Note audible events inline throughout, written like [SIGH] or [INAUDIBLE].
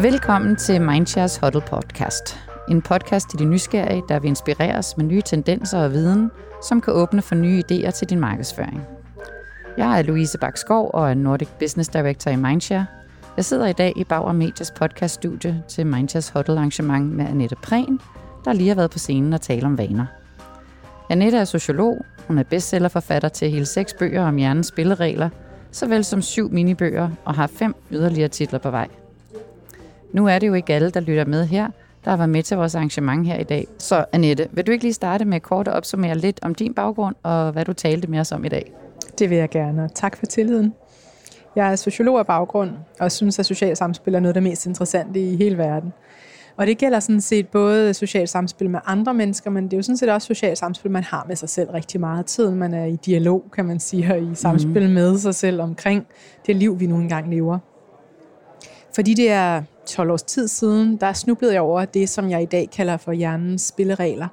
Velkommen til Mindshares Huddle Podcast. En podcast til de nysgerrige, der vil inspireres med nye tendenser og viden, som kan åbne for nye idéer til din markedsføring. Jeg er Louise Bakskov og er Nordic Business Director i Mindshare. Jeg sidder i dag i Bauer Medias podcaststudie til Mindshares Huddle arrangement med Annette Prehn, der lige har været på scenen og tale om vaner. Annette er sociolog, hun er bestsellerforfatter til hele seks bøger om hjernens spilleregler, såvel som syv minibøger og har fem yderligere titler på vej. Nu er det jo ikke alle, der lytter med her, der været med til vores arrangement her i dag. Så Annette, vil du ikke lige starte med kort at opsummere lidt om din baggrund og hvad du talte med os om i dag? Det vil jeg gerne, tak for tilliden. Jeg er sociolog af baggrund og synes, at socialt samspil er noget af det mest interessante i hele verden. Og det gælder sådan set både socialt samspil med andre mennesker, men det er jo sådan set også socialt samspil, man har med sig selv rigtig meget tid. Man er i dialog, kan man sige, og i samspil mm. med sig selv omkring det liv, vi nu engang lever. Fordi det er 12 års tid siden, der snublede jeg over det, som jeg i dag kalder for hjernens spilleregler.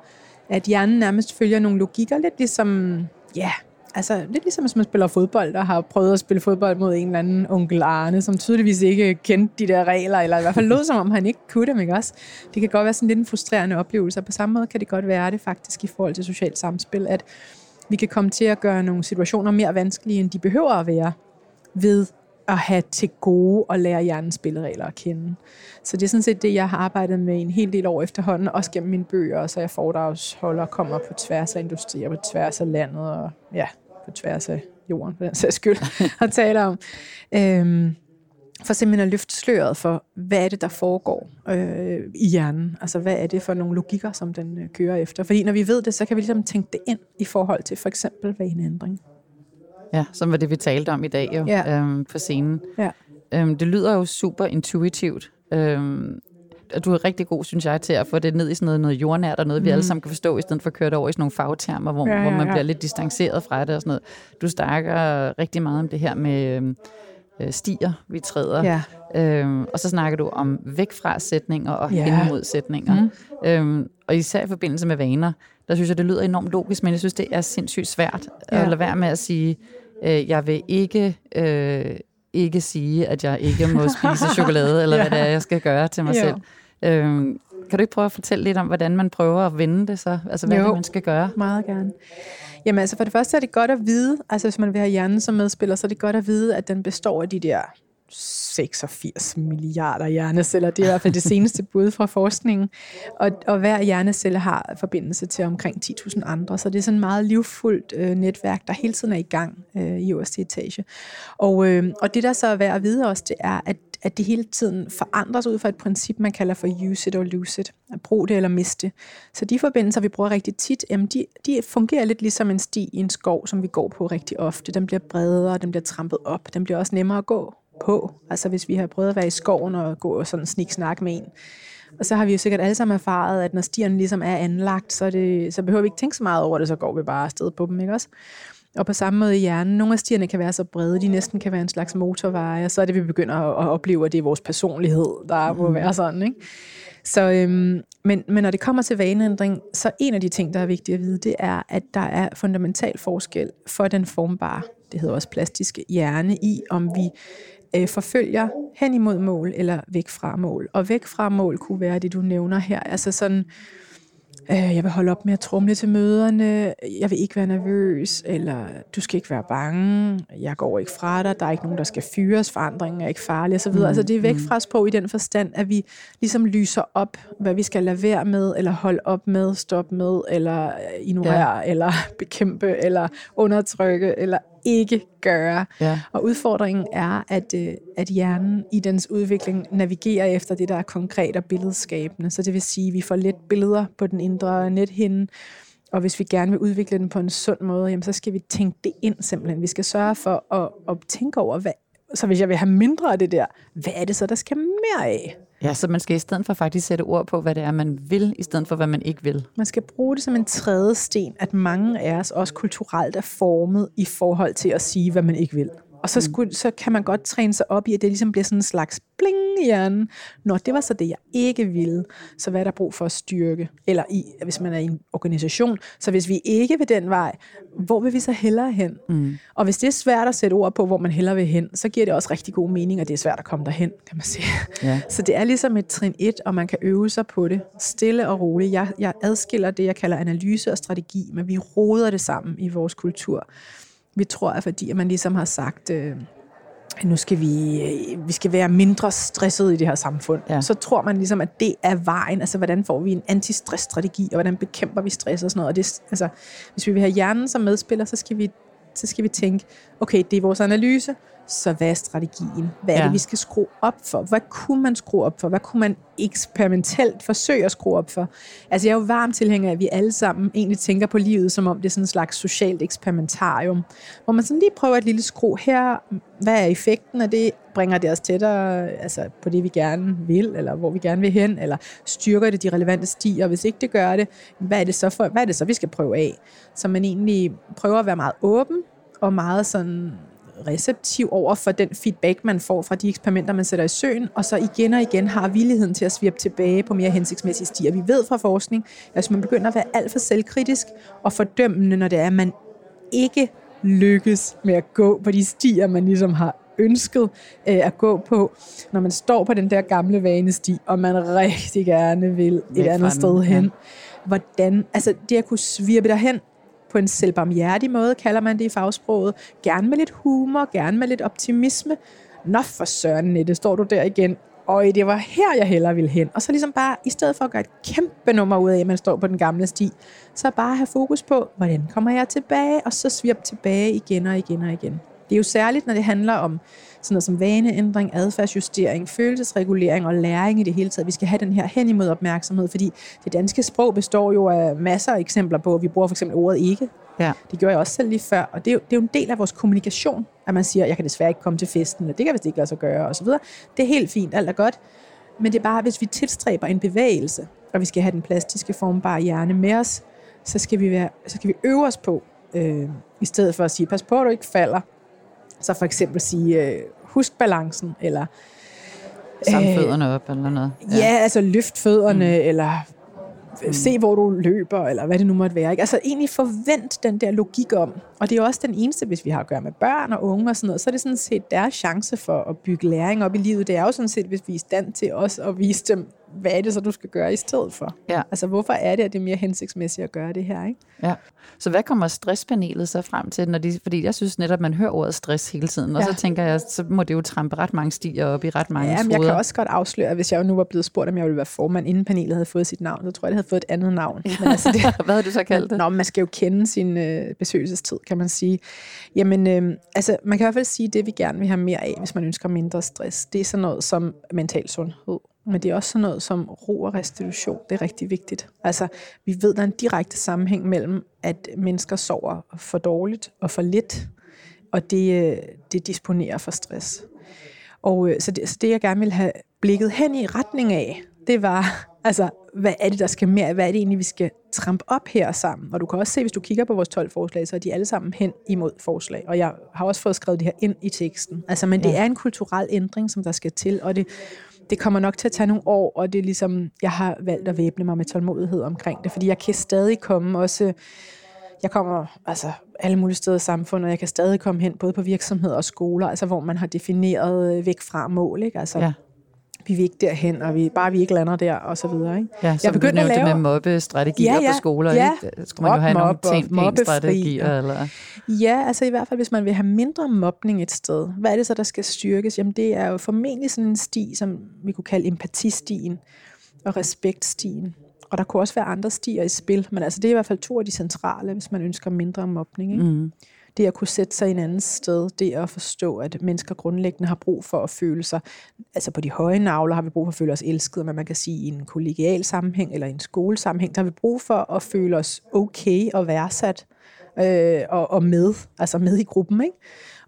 At hjernen nærmest følger nogle logikker, lidt ligesom, ja, altså lidt ligesom hvis man spiller fodbold, og har prøvet at spille fodbold mod en eller anden onkel Arne, som tydeligvis ikke kendte de der regler, eller i hvert fald lød som om han ikke kunne dem, ikke også? Det kan godt være sådan lidt en frustrerende oplevelse, og på samme måde kan det godt være det faktisk i forhold til socialt samspil, at vi kan komme til at gøre nogle situationer mere vanskelige, end de behøver at være, ved at have til gode at lære hjernens spilleregler at kende. Så det er sådan set det, jeg har arbejdet med en hel del år efterhånden, også gennem mine bøger, så jeg foredragsholder kommer på tværs af industrier, på tværs af landet og ja, på tværs af jorden, for den sags skyld, [LAUGHS] og taler om. Øhm, for simpelthen at løfte sløret for, hvad er det, der foregår øh, i hjernen? Altså, hvad er det for nogle logikker, som den øh, kører efter? Fordi når vi ved det, så kan vi ligesom tænke det ind i forhold til for eksempel vaneændring. Ja, som var det, vi talte om i dag jo, ja. øhm, på scenen. Ja. Øhm, det lyder jo super intuitivt. Øhm, og du er rigtig god, synes jeg, til at få det ned i sådan noget, noget jordnært og noget, mm. vi alle mm. sammen kan forstå, i stedet for at køre det over i sådan nogle fagtermer, hvor, ja, ja, ja. hvor man bliver lidt distanceret fra det og sådan noget. Du snakker rigtig meget om det her med øhm, øh, stier, vi træder. Ja. Øhm, og så snakker du om væk fra sætninger og ja. hen mod sætninger. Mm. Øhm, og især i forbindelse med vaner, der synes jeg, det lyder enormt logisk, men jeg synes, det er sindssygt svært ja. at lade være med at sige, øh, jeg vil ikke... Øh, ikke sige, at jeg ikke må [LAUGHS] spise chokolade, eller ja. hvad det er, jeg skal gøre til mig jo. selv. Øhm, kan du ikke prøve at fortælle lidt om, hvordan man prøver at vende det så? Altså, hvad jo, det, man skal gøre? meget gerne. Jamen altså, for det første er det godt at vide, altså hvis man vil have hjernen som medspiller, så er det godt at vide, at den består af de der 86 milliarder hjerneceller. Det er i hvert fald det seneste bud fra forskningen. Og, og hver hjernecelle har forbindelse til omkring 10.000 andre, så det er sådan et meget livfuldt øh, netværk, der hele tiden er i gang øh, i øverste etage. Og, øh, og det, der så er værd at vide også, det er, at at det hele tiden forandres ud fra et princip, man kalder for use it or lose it. At bruge det eller miste. Så de forbindelser, vi bruger rigtig tit, jamen de, de fungerer lidt ligesom en sti i en skov, som vi går på rigtig ofte. Den bliver bredere, den bliver trampet op, den bliver også nemmere at gå på. Altså hvis vi har prøvet at være i skoven og gå og sådan snik-snak med en. Og så har vi jo sikkert alle sammen erfaret, at når stierne ligesom er anlagt, så, det, så behøver vi ikke tænke så meget over det, så går vi bare afsted på dem, ikke også? Og på samme måde i hjernen, nogle af stierne kan være så brede, de næsten kan være en slags motorveje, og så er det, vi begynder at opleve, at det er vores personlighed, der må mm. være sådan, ikke? Så, øhm, men, men når det kommer til vaneændring, så en af de ting, der er vigtigt at vide, det er, at der er fundamental forskel for den formbare, det hedder også plastiske hjerne, i om vi øh, forfølger hen imod mål eller væk fra mål. Og væk fra mål kunne være det, du nævner her. Altså sådan, øh, jeg vil holde op med at trumle til møderne, jeg vil ikke være nervøs, eller du skal ikke være bange, jeg går ikke fra dig, der er ikke nogen, der skal fyres, forandringen er ikke farlig osv. Mm, altså det er væk mm. fra os på i den forstand, at vi ligesom lyser op, hvad vi skal lade være med, eller holde op med, stoppe med, eller ignorere, ja. eller bekæmpe, eller undertrykke, eller ikke gøre. Ja. Og udfordringen er, at, øh, at hjernen i dens udvikling navigerer efter det, der er konkret og billedskabende. Så det vil sige, at vi får lidt billeder på den indre nethinde, og hvis vi gerne vil udvikle den på en sund måde, jamen, så skal vi tænke det ind simpelthen. Vi skal sørge for at, at tænke over, hvad, så hvis jeg vil have mindre af det der, hvad er det så, der skal mere af? Ja, så man skal i stedet for faktisk sætte ord på, hvad det er, man vil, i stedet for, hvad man ikke vil. Man skal bruge det som en tredje sten, at mange af os også kulturelt er formet i forhold til at sige, hvad man ikke vil. Og så, mm. skulle, så kan man godt træne sig op i, at det ligesom bliver sådan en slags bling i hjernen. Når det var så det, jeg ikke ville, så hvad er der brug for at styrke? Eller i, hvis man er i en organisation, så hvis vi ikke vil den vej, hvor vil vi så hellere hen? Mm. Og hvis det er svært at sætte ord på, hvor man hellere vil hen, så giver det også rigtig god mening, at det er svært at komme derhen, kan man sige. Ja. Så det er ligesom et trin 1, og man kan øve sig på det, stille og roligt. Jeg, jeg adskiller det, jeg kalder analyse og strategi, men vi roder det sammen i vores kultur. Vi tror, at fordi at man ligesom har sagt, øh, nu skal vi, øh, vi skal være mindre stresset i det her samfund, ja. så tror man ligesom, at det er vejen. Altså, hvordan får vi en antistressstrategi, og hvordan bekæmper vi stress og sådan noget. Og det, altså, hvis vi vil have hjernen som medspiller, så skal vi, så skal vi tænke, okay, det er vores analyse, så hvad er strategien? Hvad er ja. det, vi skal skrue op for? Hvad kunne man skrue op for? Hvad kunne man eksperimentelt forsøge at skrue op for? Altså, jeg er jo varm tilhænger af, at vi alle sammen egentlig tænker på livet, som om det er sådan en slags socialt eksperimentarium, hvor man sådan lige prøver et lille skru her. Hvad er effekten af det? Bringer det os tættere altså på det, vi gerne vil, eller hvor vi gerne vil hen, eller styrker det de relevante stier? Og hvis ikke det gør det, hvad er det så, for, hvad er det så vi skal prøve af? Så man egentlig prøver at være meget åben, og meget sådan receptiv over for den feedback, man får fra de eksperimenter, man sætter i søen, og så igen og igen har villigheden til at svirpe tilbage på mere hensigtsmæssige stier. Vi ved fra forskning, at hvis man begynder at være alt for selvkritisk og fordømmende, når det er, at man ikke lykkes med at gå på de stier, man ligesom har ønsket øh, at gå på, når man står på den der gamle vanesti, og man rigtig gerne vil et andet sted hen. Ja. Hvordan, altså det at kunne svirpe derhen, på en selvbarmhjertig måde, kalder man det i fagsproget. Gerne med lidt humor, gerne med lidt optimisme. Nå for søren, det står du der igen. Og det var her, jeg hellere ville hen. Og så ligesom bare, i stedet for at gøre et kæmpe nummer ud af, at man står på den gamle sti, så bare have fokus på, hvordan kommer jeg tilbage, og så svirp tilbage igen og igen og igen. Det er jo særligt, når det handler om sådan noget som vaneændring, adfærdsjustering, følelsesregulering og læring i det hele taget. Vi skal have den her hen imod opmærksomhed, fordi det danske sprog består jo af masser af eksempler på, at vi bruger for eksempel ordet ikke. Ja. Det gjorde jeg også selv lige før, og det er, jo, det er jo en del af vores kommunikation, at man siger, jeg kan desværre ikke komme til festen, eller det kan vist ikke lade sig gøre, osv. Det er helt fint, alt er godt. Men det er bare, hvis vi tilstræber en bevægelse, og vi skal have den plastiske formbare hjerne med os, så skal vi, være, så skal vi øve os på, øh, i stedet for at sige, pas på, at du ikke falder, så for eksempel sige, øh, husk balancen, eller... Samle øh, fødderne op, eller noget. Ja, ja altså løft fødderne, mm. eller mm. se, hvor du løber, eller hvad det nu måtte være. Ikke? Altså egentlig forvent den der logik om. Og det er også den eneste, hvis vi har at gøre med børn og unge og sådan noget, så er det sådan set deres chance for at bygge læring op i livet. Det er jo sådan set, hvis vi er i stand til os at vise dem, hvad er det så, du skal gøre i stedet for? Ja. Altså, hvorfor er det, at det er mere hensigtsmæssigt at gøre det her? Ikke? Ja. Så hvad kommer stresspanelet så frem til? Når de, fordi jeg synes netop, man hører ordet stress hele tiden, og ja. så tænker jeg, så må det jo trampe ret mange stier op i ret mange Ja, men jeg kan også godt afsløre, at hvis jeg nu var blevet spurgt, om jeg ville være formand, inden panelet havde fået sit navn, så tror jeg, det havde fået et andet navn. Men altså det, [LAUGHS] hvad har du så kaldt det? Nå, man skal jo kende sin øh, besøgelsestid, kan man sige. Jamen, øh, altså, man kan i hvert fald sige, det vi gerne vil have mere af, hvis man ønsker mindre stress, det er sådan noget som mental sundhed men det er også sådan noget som ro og restitution. Det er rigtig vigtigt. Altså, vi ved, der er en direkte sammenhæng mellem, at mennesker sover for dårligt og for lidt, og det, øh, det disponerer for stress. Og øh, så det, så det, jeg gerne vil have blikket hen i retning af, det var, [LAUGHS] altså, hvad er det, der skal mere? Hvad er det egentlig, vi skal trampe op her sammen? Og du kan også se, hvis du kigger på vores 12 forslag, så er de alle sammen hen imod forslag. Og jeg har også fået skrevet det her ind i teksten. Altså, men det er en kulturel ændring, som der skal til, og det, det kommer nok til at tage nogle år, og det er ligesom, jeg har valgt at væbne mig med tålmodighed omkring det, fordi jeg kan stadig komme også, jeg kommer altså alle mulige steder i samfundet, og jeg kan stadig komme hen både på virksomheder og skoler, altså hvor man har defineret øh, væk fra mål, ikke? Altså, ja vi vil ikke derhen, og vi, bare vi ikke lander der, og så videre. Ikke? Ja, jeg begyndte at lave... med mobbestrategier ja, ja, på skoler. Ja, ikke? Skulle man jo have nogle tænkt-strategier? Eller? Ja, altså i hvert fald, hvis man vil have mindre mobning et sted, hvad er det så, der skal styrkes? Jamen det er jo formentlig sådan en sti, som vi kunne kalde empatistien og respektstien. Og der kunne også være andre stier i spil, men altså det er i hvert fald to af de centrale, hvis man ønsker mindre mobning. Ikke? Mm det at kunne sætte sig i en anden sted, det at forstå, at mennesker grundlæggende har brug for at føle sig, altså på de høje navler har vi brug for at føle os elsket, men man kan sige i en kollegial sammenhæng eller i en skolesammenhæng, der har vi brug for at føle os okay og værdsat øh, og, og med, altså med i gruppen. Ikke?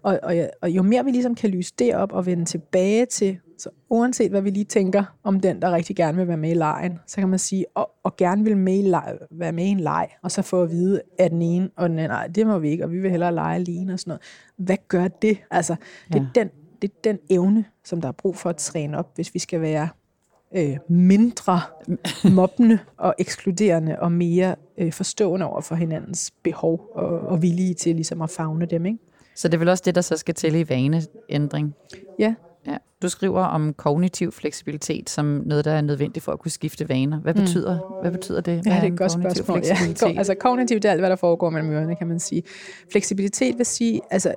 Og, og, og jo mere vi ligesom kan lyse det op og vende tilbage til så uanset hvad vi lige tænker om den, der rigtig gerne vil være med i lejen, så kan man sige, og, og gerne vil med i leg, være med i en leg, og så få at vide, at den ene og den anden, nej, det må vi ikke, og vi vil hellere lege alene og sådan noget. Hvad gør det? Altså, det, ja. er den, det er den evne, som der er brug for at træne op, hvis vi skal være øh, mindre mobbende og ekskluderende og mere øh, forstående over for hinandens behov og, og villige til ligesom at fagne dem. Ikke? Så det er vel også det, der så skal til i vaneændring? Ja. Ja. Du skriver om kognitiv fleksibilitet som noget, der er nødvendigt for at kunne skifte vaner. Hvad mm. betyder, mm. hvad betyder det? Hvad ja, det er et godt spørgsmål. Ja. Altså kognitivt er alt, hvad der foregår mellem ørerne, kan man sige. Fleksibilitet vil sige, altså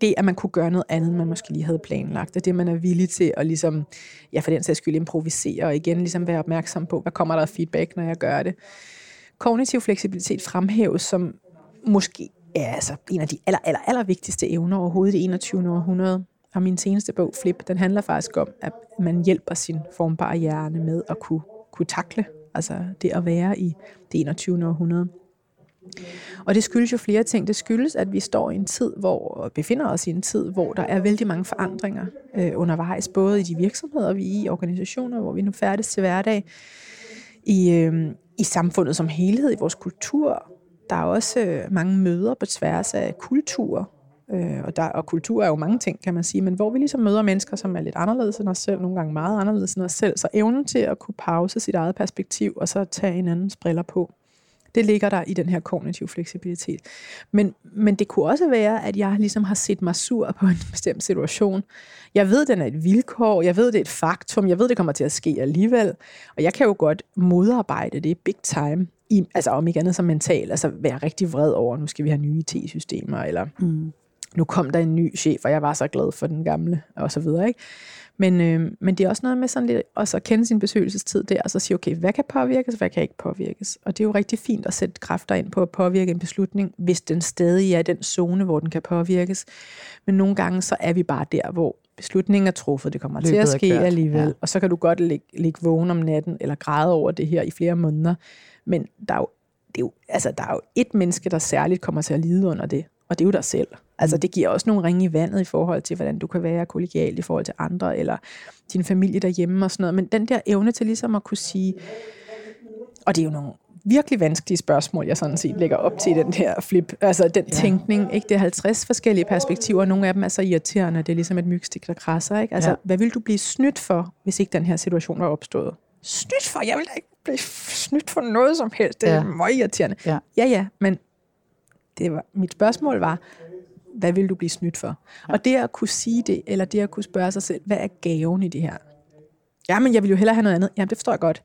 det, at man kunne gøre noget andet, end man måske lige havde planlagt, og det, man er villig til at ligesom, ja, for den sags skyld improvisere, og igen ligesom være opmærksom på, hvad kommer der af feedback, når jeg gør det. Kognitiv fleksibilitet fremhæves som måske ja, altså en af de aller, aller, aller vigtigste evner overhovedet i 21. århundrede. Og min seneste bog, Flip, den handler faktisk om, at man hjælper sin formbare hjerne med at kunne, kunne takle, altså det at være i det 21. århundrede. Og det skyldes jo flere ting. Det skyldes, at vi står i en tid, hvor befinder os i en tid, hvor der er vældig mange forandringer øh, undervejs, både i de virksomheder, vi er i, organisationer, hvor vi nu færdes til hverdag, i, øh, i samfundet som helhed, i vores kultur. Der er også øh, mange møder på tværs af kulturer, øh, og, der, og kultur er jo mange ting, kan man sige, men hvor vi ligesom møder mennesker, som er lidt anderledes end os selv, nogle gange meget anderledes end os selv, så evnen til at kunne pause sit eget perspektiv, og så tage en andens briller på det ligger der i den her kognitive fleksibilitet. Men, men det kunne også være, at jeg ligesom har set mig sur på en [LAUGHS] bestemt situation. Jeg ved, den er et vilkår, jeg ved, det er et faktum, jeg ved, det kommer til at ske alligevel, og jeg kan jo godt modarbejde det big time, i, altså om ikke andet som mental, altså være rigtig vred over, nu skal vi have nye IT-systemer, eller mm nu kom der en ny chef, og jeg var så glad for den gamle, og så videre, ikke? Men, øh, men det er også noget med sådan lidt også at kende sin besøgelsestid der, og så sige, okay, hvad kan påvirkes, og hvad kan ikke påvirkes? Og det er jo rigtig fint at sætte kræfter ind på at påvirke en beslutning, hvis den stadig er i den zone, hvor den kan påvirkes. Men nogle gange, så er vi bare der, hvor beslutningen er truffet, det kommer Løbet til at ske alligevel, ja. og så kan du godt ligge, ligge vågen om natten, eller græde over det her i flere måneder. Men der er jo, det er jo, altså, der er jo et menneske, der særligt kommer til at lide under det, og det er jo dig selv. Altså det giver også nogle ringe i vandet i forhold til, hvordan du kan være kollegial i forhold til andre, eller din familie derhjemme og sådan noget. Men den der evne til ligesom at kunne sige, og det er jo nogle virkelig vanskelige spørgsmål, jeg sådan set lægger op til den her flip, altså den ja. tænkning, ikke? Det er 50 forskellige perspektiver, og nogle af dem er så irriterende, det er ligesom et mygstik, der krasser, ikke? Altså, ja. hvad vil du blive snydt for, hvis ikke den her situation var opstået? Snydt for? Jeg vil da ikke blive snydt for noget som helst. Det er ja. meget irriterende. Ja. ja, ja, men det var, mit spørgsmål var, hvad vil du blive snydt for? Ja. Og det at kunne sige det, eller det at kunne spørge sig selv, hvad er gaven i det her? Jamen, jeg vil jo hellere have noget andet. Jamen, det forstår jeg godt.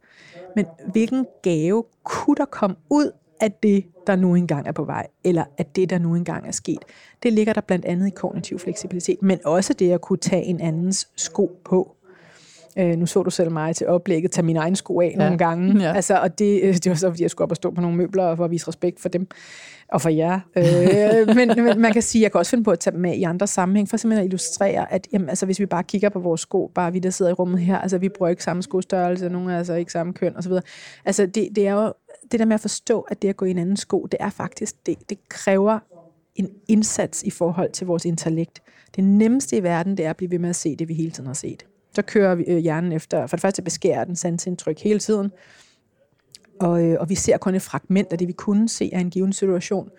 Men hvilken gave kunne der komme ud af det, der nu engang er på vej, eller at det, der nu engang er sket? Det ligger der blandt andet i kognitiv fleksibilitet, men også det at kunne tage en andens sko på. Øh, nu så du selv mig til oplægget, tage mine egne sko af ja. nogle gange. Ja. Altså, og det, øh, det var så, fordi jeg skulle op og stå på nogle møbler for at vise respekt for dem og for jer. Øh, men, men man kan sige, jeg kan også finde på at tage dem med i andre sammenhæng, for simpelthen at illustrere, at jamen, altså, hvis vi bare kigger på vores sko, bare vi der sidder i rummet her, altså vi bruger ikke samme skostørrelse, nogle er altså ikke samme køn osv. Altså det, det er jo det der med at forstå, at det at gå i en anden sko, det er faktisk, det, det kræver en indsats i forhold til vores intellekt. Det nemmeste i verden, det er at blive ved med at se det, vi hele tiden har set. Så kører vi, øh, hjernen efter, for det første beskærer den sansindtryk hele tiden, og, øh, og vi ser kun et fragment af det, vi kunne se af en given situation.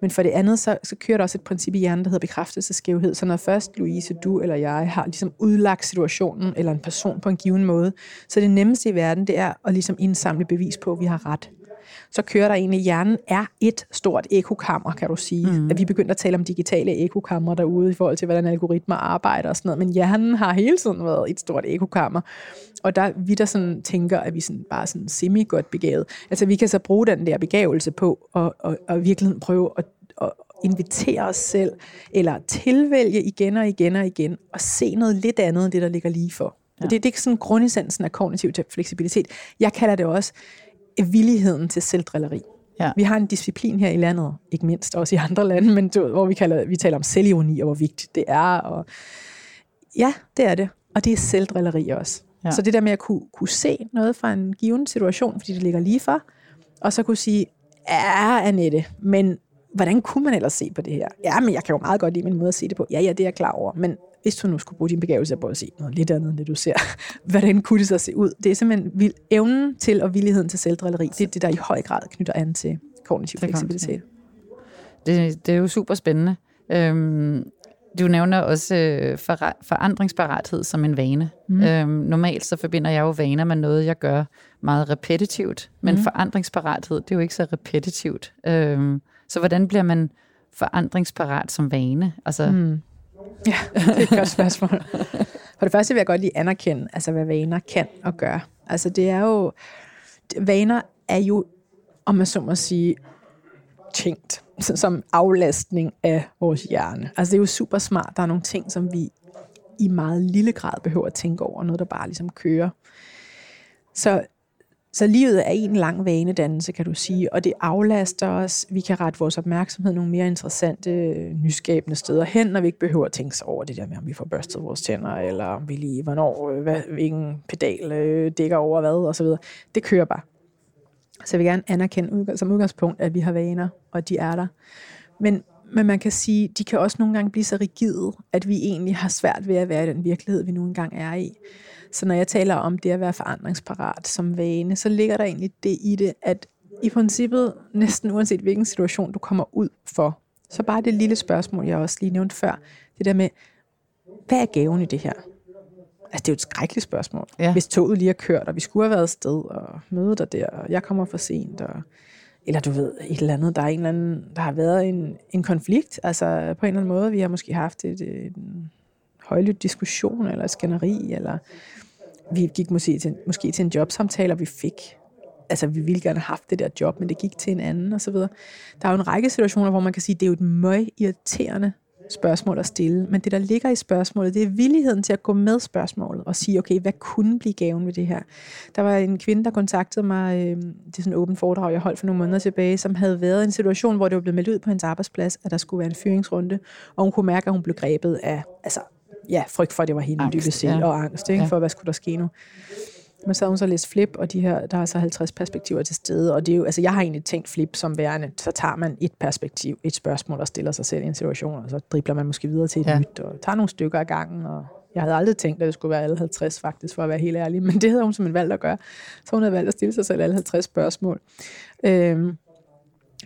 Men for det andet, så, så kører der også et princip i hjernen, der hedder bekræftelseskævhed. Så når først Louise, du eller jeg har ligesom udlagt situationen eller en person på en given måde, så det nemmeste i verden, det er at ligesom indsamle bevis på, at vi har ret så kører der egentlig, hjernen er et stort ekokammer, kan du sige. Mm. At vi begynder at tale om digitale ekokammer derude, i forhold til, hvordan algoritmer arbejder og sådan noget. Men hjernen har hele tiden været et stort ekokammer. Og der vi der sådan tænker, at vi sådan bare sådan semi-godt begavet. Altså vi kan så bruge den der begavelse på, og, og, og virkelig prøve at, at invitere os selv, eller tilvælge igen og igen og igen, og se noget lidt andet end det, der ligger lige for. Ja. Det, det er sådan grundessensen af kognitiv fleksibilitet. Jeg kalder det også villigheden til selvdrilleri. Ja. Vi har en disciplin her i landet, ikke mindst også i andre lande, men du, hvor vi, kalder, vi taler om selvironi og hvor vigtigt det er. Og ja, det er det. Og det er selvdrilleri også. Ja. Så det der med at kunne, kunne se noget fra en given situation, fordi det ligger lige for, og så kunne sige, ja, Annette, men hvordan kunne man ellers se på det her? Ja, men jeg kan jo meget godt lide min måde at se det på. Ja, ja, det er jeg klar over. Men hvis du nu skulle bruge din begævelse på at se noget lidt andet, end det du ser, [LAUGHS] hvordan kunne det så se ud? Det er simpelthen vil, evnen til og villigheden til selvdrilleri. Det er det, der i høj grad knytter an til kognitiv fleksibilitet. Det, det er jo super spændende. Øhm, du nævner også øh, for, forandringsparathed som en vane. Mm. Øhm, normalt så forbinder jeg jo vaner med noget, jeg gør meget repetitivt, men mm. forandringsparathed, det er jo ikke så repetitivt. Øhm, så hvordan bliver man forandringsparat som vane? Altså, mm. Ja, det er et godt spørgsmål. For det første vil jeg godt lige anerkende, altså hvad vaner kan og gør. Altså det er jo, vaner er jo, om man så må sige, tænkt som aflastning af vores hjerne. Altså det er jo super smart. Der er nogle ting, som vi i meget lille grad behøver at tænke over. Noget, der bare ligesom kører. Så så livet er en lang vanedannelse, kan du sige, og det aflaster os. Vi kan rette vores opmærksomhed nogle mere interessante, nyskabende steder hen, når vi ikke behøver at tænke sig over det der med, om vi får børstet vores tænder, eller om vi lige, hvornår, øh, hvad, hvilken pedal øh, dækker over hvad, og så videre. Det kører bare. Så jeg vil gerne anerkende som udgangspunkt, at vi har vaner, og de er der. Men, men man kan sige, de kan også nogle gange blive så rigide, at vi egentlig har svært ved at være i den virkelighed, vi nu engang er i. Så når jeg taler om det at være forandringsparat som vane, så ligger der egentlig det i det, at i princippet, næsten uanset hvilken situation du kommer ud for, så bare det lille spørgsmål, jeg også lige nævnte før, det der med, hvad er gaven i det her? Altså, det er jo et skrækkeligt spørgsmål. Ja. Hvis toget lige har kørt, og vi skulle have været sted og møde dig der, og jeg kommer for sent, og, eller du ved, et eller andet, der, er en eller anden, der har været en, en konflikt, altså på en eller anden måde, vi har måske haft et, et, en højlydt diskussion, eller skænderi, eller vi gik måske til, måske til en jobsamtale, og vi fik altså vi ville gerne have haft det der job, men det gik til en anden og så videre. Der er jo en række situationer, hvor man kan sige, at det er jo et møg irriterende spørgsmål at stille, men det, der ligger i spørgsmålet, det er villigheden til at gå med spørgsmålet og sige, okay, hvad kunne blive gaven ved det her? Der var en kvinde, der kontaktede mig, øh, det er sådan en åben foredrag, jeg holdt for nogle måneder tilbage, som havde været i en situation, hvor det var blevet meldt ud på hendes arbejdsplads, at der skulle være en fyringsrunde, og hun kunne mærke, at hun blev grebet af altså, ja, frygt for, at det var hende, angst, dybest ja. og angst, ikke? Ja. for hvad skulle der ske nu. Men så havde hun så læst flip, og de her, der er så 50 perspektiver til stede, og det er jo, altså jeg har egentlig tænkt flip som værende, så tager man et perspektiv, et spørgsmål og stiller sig selv i en situation, og så dribler man måske videre til et ja. nyt, og tager nogle stykker af gangen, og jeg havde aldrig tænkt, at det skulle være alle 50 faktisk, for at være helt ærlig, men [LAUGHS] det havde hun simpelthen valgt at gøre. Så hun havde valgt at stille sig selv alle 50 spørgsmål. Øhm,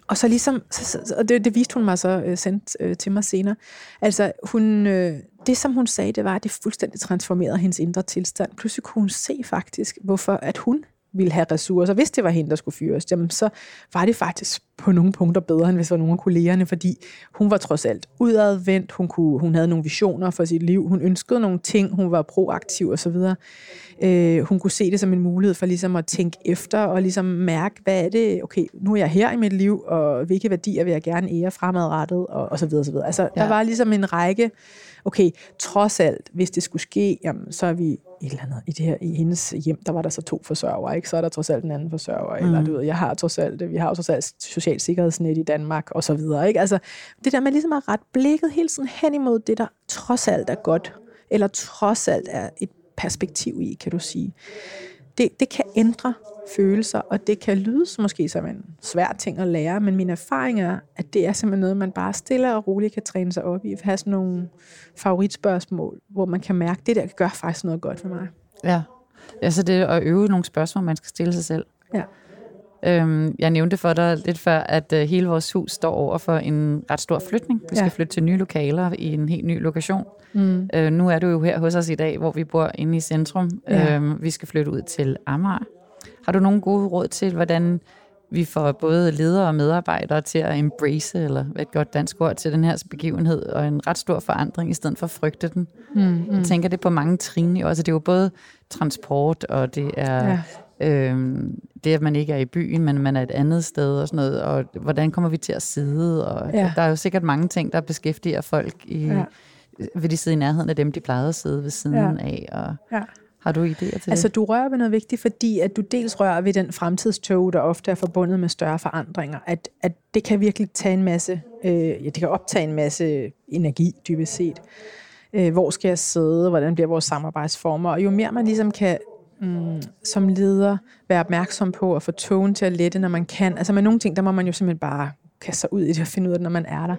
og så ligesom, så, og det, det viste hun mig så øh, sendt øh, til mig senere. Altså, hun, øh, det som hun sagde, det var, at det fuldstændig transformerede hendes indre tilstand. Pludselig kunne hun se faktisk, hvorfor at hun ville have ressourcer. Hvis det var hende, der skulle fyres, jamen, så var det faktisk på nogle punkter bedre, end hvis det var nogle af kollegerne, fordi hun var trods alt udadvendt, hun, kunne, hun havde nogle visioner for sit liv, hun ønskede nogle ting, hun var proaktiv osv. Øh, hun kunne se det som en mulighed for ligesom at tænke efter og ligesom mærke, hvad er det, okay, nu er jeg her i mit liv, og hvilke værdier vil jeg gerne ære fremadrettet, og, og så videre, så videre. Altså, ja. der var ligesom en række, okay, trods alt, hvis det skulle ske, jamen, så er vi et eller andet. I, det her, I hendes hjem, der var der så to forsørgere, ikke? så er der trods alt en anden forsørger, mm. eller du ved, jeg har trods alt, vi har jo trods alt social sikkerhedsnet i Danmark, og så videre. Ikke? Altså, det der med ligesom at rette blikket helt sådan hen imod det, der trods alt er godt, eller trods alt er et perspektiv i, kan du sige. Det, det kan ændre følelser, og det kan lyde måske som en svær ting at lære, men min erfaring er, at det er simpelthen noget, man bare stille og roligt kan træne sig op i. Have sådan nogle favoritspørgsmål, hvor man kan mærke, at det der gør faktisk noget godt for mig. Ja, altså det at øve nogle spørgsmål, man skal stille sig selv. Ja. Øhm, jeg nævnte for dig lidt før, at øh, hele vores hus står over for en ret stor flytning. Vi skal ja. flytte til nye lokaler i en helt ny lokation. Mm. Øh, nu er du jo her hos os i dag, hvor vi bor inde i centrum. Ja. Øhm, vi skal flytte ud til Amager. Har du nogle gode råd til, hvordan vi får både ledere og medarbejdere til at embrace, eller hvad et godt dansk ord, til den her begivenhed, og en ret stor forandring, i stedet for at frygte den. Mm, mm. Jeg tænker det på mange trin. Altså, det er jo både transport, og det er ja. Øhm, det, at man ikke er i byen, men man er et andet sted, og sådan noget, og hvordan kommer vi til at sidde, og ja. der er jo sikkert mange ting, der beskæftiger folk i, ja. vil de sidde i nærheden af dem, de plejede at sidde ved siden ja. af, og... Ja. Har du idéer til det? Altså, du rører ved noget vigtigt, fordi at du dels rører ved den fremtidstog, der ofte er forbundet med større forandringer. At, at det kan virkelig tage en masse, øh, ja, det kan optage en masse energi, dybest set. Øh, hvor skal jeg sidde? Hvordan bliver vores samarbejdsformer? Og jo mere man ligesom kan mm, som leder være opmærksom på at få togen til at lette, når man kan. Altså med nogle ting, der må man jo simpelthen bare kaste sig ud i det og finde ud af det, når man er der.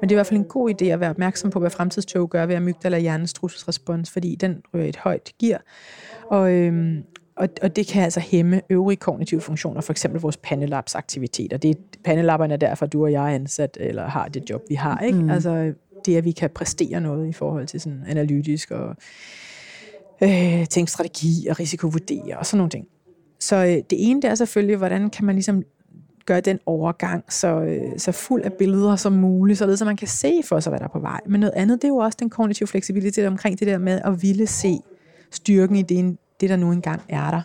Men det er i hvert fald en god idé at være opmærksom på, hvad fremtidstog gør ved amygdala hjernens trusselsrespons, fordi den rører et højt gear. Og, øhm, og, og det kan altså hæmme øvrige kognitive funktioner, for eksempel vores pandelabs aktiviteter. Det er, pandelapperne er derfor, at du og jeg er ansat, eller har det job, vi har. Ikke? Mm. Altså det, at vi kan præstere noget i forhold til sådan analytisk og øh, tænke strategi og risikovurdere og sådan nogle ting. Så øh, det ene, det er selvfølgelig, hvordan kan man ligesom gøre den overgang så, øh, så fuld af billeder som muligt, således at man kan se for sig, hvad der er på vej. Men noget andet, det er jo også den kognitive fleksibilitet omkring det der med at ville se styrken i det, det der nu engang er der.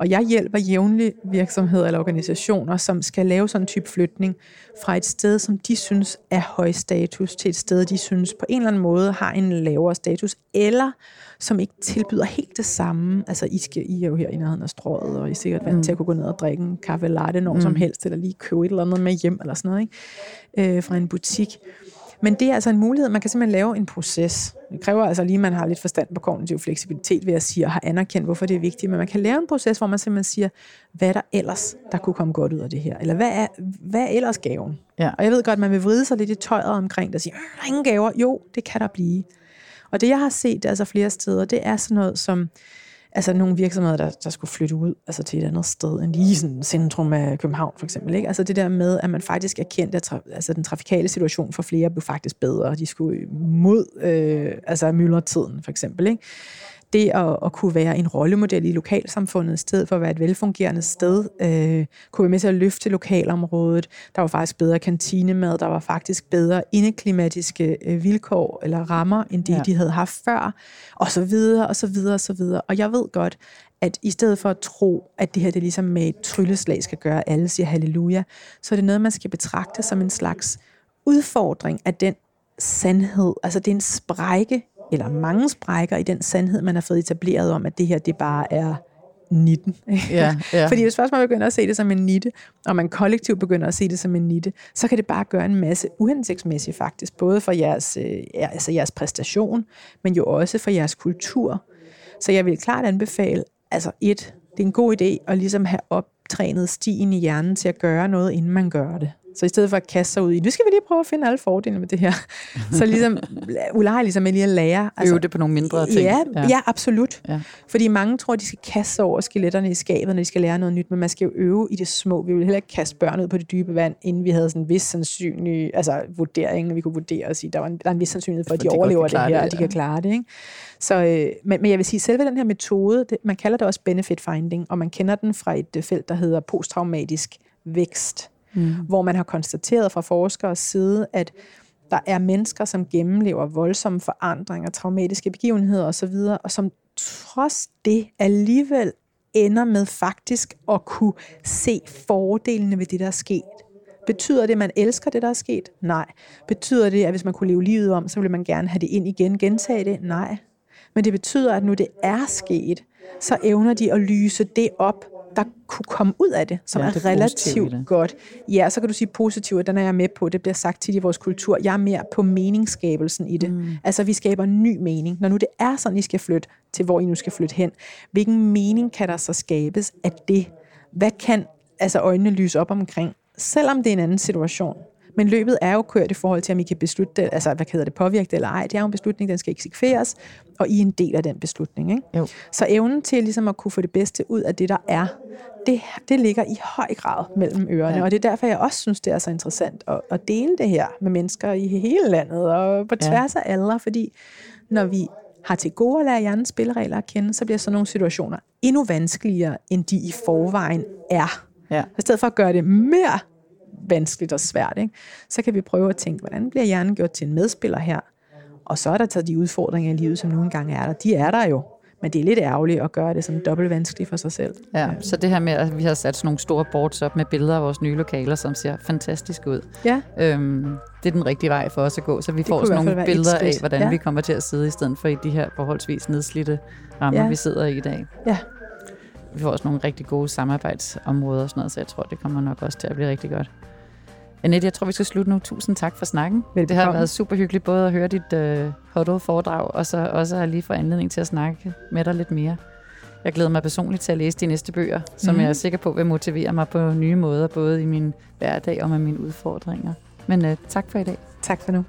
Og jeg hjælper jævnligt virksomheder eller organisationer, som skal lave sådan en type flytning fra et sted, som de synes er høj status, til et sted, de synes på en eller anden måde har en lavere status, eller som ikke tilbyder helt det samme. Altså, I, skal, I er jo her i nærheden af strået, og I er sikkert vant mm. til at kunne gå ned og drikke en kaffe latte når mm. som helst, eller lige købe et eller andet med hjem, eller sådan noget, ikke? Øh, fra en butik. Men det er altså en mulighed. Man kan simpelthen lave en proces. Det kræver altså lige, at man har lidt forstand på kognitiv fleksibilitet, ved at sige, og har anerkendt, hvorfor det er vigtigt. Men man kan lave en proces, hvor man simpelthen siger, hvad er der ellers, der kunne komme godt ud af det her? Eller hvad er, hvad er ellers gaven? Ja. Og jeg ved godt, at man vil vride sig lidt i tøjet omkring det og sige, ingen gaver. Jo, det kan der blive. Og det, jeg har set altså flere steder, det er sådan noget som, altså nogle virksomheder, der, der skulle flytte ud altså til et andet sted end lige sådan centrum af København for eksempel. Ikke? Altså det der med, at man faktisk erkendte, at tra- altså den trafikale situation for flere blev faktisk bedre. De skulle mod øh, altså myldretiden for eksempel. Ikke? Det at, at kunne være en rollemodel i lokalsamfundet, i stedet for at være et velfungerende sted, øh, kunne være med til at løfte lokalområdet. Der var faktisk bedre kantinemad, der var faktisk bedre indeklimatiske øh, vilkår eller rammer, end det, ja. de havde haft før, og så videre, og så videre, og så videre. Og jeg ved godt, at i stedet for at tro, at det her det ligesom med et trylleslag skal gøre, at alle siger halleluja, så er det noget, man skal betragte som en slags udfordring af den sandhed. Altså det er en sprække eller mange sprækker i den sandhed, man har fået etableret om, at det her, det bare er nitten. Ja, ja. Fordi hvis først man begynder at se det som en nitte, og man kollektivt begynder at se det som en nitte, så kan det bare gøre en masse uhensigtsmæssigt faktisk, både for jeres, øh, altså jeres præstation, men jo også for jeres kultur. Så jeg vil klart anbefale, altså et, det er en god idé at ligesom have optrænet stien i hjernen til at gøre noget, inden man gør det. Så i stedet for at kaste sig ud i, nu skal vi lige prøve at finde alle fordelene med det her, så ligesom, [LAUGHS] ulejre ligesom med lige at lære. Altså, Øve det på nogle mindre ting. Ja, ja. ja absolut. Ja. Fordi mange tror, de skal kaste sig over skeletterne i skabet, når de skal lære noget nyt, men man skal jo øve i det små. Vi vil heller ikke kaste børn ud på det dybe vand, inden vi havde sådan en vis sandsynlig altså vurdering, vi kunne vurdere og sige, der, var en, der er en vis sandsynlighed for, at de, de overlever det her, det, ja. og de kan klare det. Ikke? Så, øh, men, men jeg vil sige, selve den her metode, det, man kalder det også benefit finding, og man kender den fra et øh, felt, der hedder posttraumatisk vækst mm. hvor man har konstateret fra forskeres side, at der er mennesker, som gennemlever voldsomme forandringer, traumatiske begivenheder osv., og som trods det alligevel ender med faktisk at kunne se fordelene ved det, der er sket. Betyder det, at man elsker det, der er sket? Nej. Betyder det, at hvis man kunne leve livet om, så ville man gerne have det ind igen, gentage det? Nej. Men det betyder, at nu det er sket, så evner de at lyse det op, der kunne komme ud af det, som ja, det er, er relativt godt. Ja, så kan du sige positivt, og den er jeg med på. Det bliver sagt tit i vores kultur. Jeg er mere på meningsskabelsen i det. Mm. Altså, vi skaber ny mening. Når nu det er sådan, I skal flytte til, hvor I nu skal flytte hen, hvilken mening kan der så skabes af det? Hvad kan altså øjnene lyse op omkring? Selvom det er en anden situation. Men løbet er jo kørt i forhold til, om I kan beslutte det, altså hvad hedder det, påvirke det eller ej. Det er jo en beslutning, den skal eksekveres, og I er en del af den beslutning. Ikke? Jo. Så evnen til ligesom at kunne få det bedste ud af det, der er, det, det ligger i høj grad mellem ørerne. Ja. Og det er derfor, jeg også synes, det er så interessant at, at dele det her med mennesker i hele landet og på tværs ja. af aldre, fordi når vi har til gode at lære hjernens spilleregler at kende, så bliver sådan nogle situationer endnu vanskeligere, end de i forvejen er. Ja. I stedet for at gøre det mere vanskeligt og svært, ikke? så kan vi prøve at tænke, hvordan bliver hjernen gjort til en medspiller her? Og så er der taget de udfordringer i livet, som nogle gange er der. De er der jo. Men det er lidt ærgerligt at gøre det sådan dobbelt vanskeligt for sig selv. Ja, så det her med, at vi har sat sådan nogle store boards op med billeder af vores nye lokaler, som ser fantastisk ud. Ja. Øhm, det er den rigtige vej for os at gå, så vi det får sådan nogle billeder af, hvordan ja. vi kommer til at sidde, i stedet for i de her forholdsvis nedslidte rammer, ja. vi sidder i i dag. Ja. Vi får også nogle rigtig gode samarbejdsområder og sådan noget, så jeg tror, det kommer nok også til at blive rigtig godt. Annette, jeg tror, vi skal slutte nu. Tusind tak for snakken. Velbekomme. Det har været super hyggeligt både at høre dit uh, huddle-foredrag, og så også at lige få anledning til at snakke med dig lidt mere. Jeg glæder mig personligt til at læse de næste bøger, som mm. jeg er sikker på vil motivere mig på nye måder, både i min hverdag og med mine udfordringer. Men øh, tak for i dag. Tak for nu.